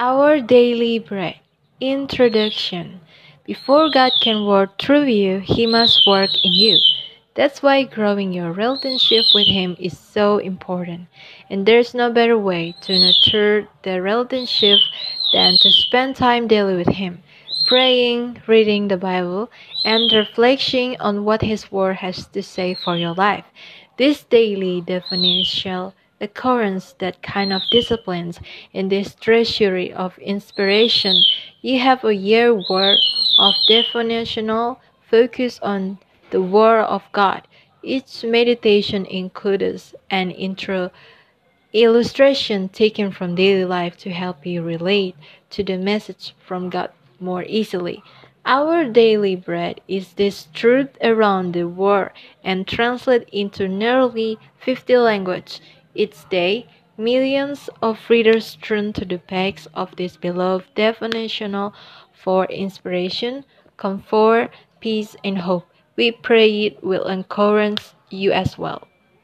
Our Daily Bread Introduction Before God can work through you, He must work in you. That's why growing your relationship with Him is so important. And there's no better way to nurture the relationship than to spend time daily with Him, praying, reading the Bible, and reflecting on what His Word has to say for your life. This daily definition occurrence that kind of disciplines in this treasury of inspiration you have a year worth of definitional focus on the Word of God. Each meditation includes an intro illustration taken from daily life to help you relate to the message from God more easily. Our daily bread is this truth around the world and translated into nearly 50 languages. Each day, millions of readers turn to the pages of this beloved definitional for inspiration, comfort, peace, and hope. We pray it will encourage you as well.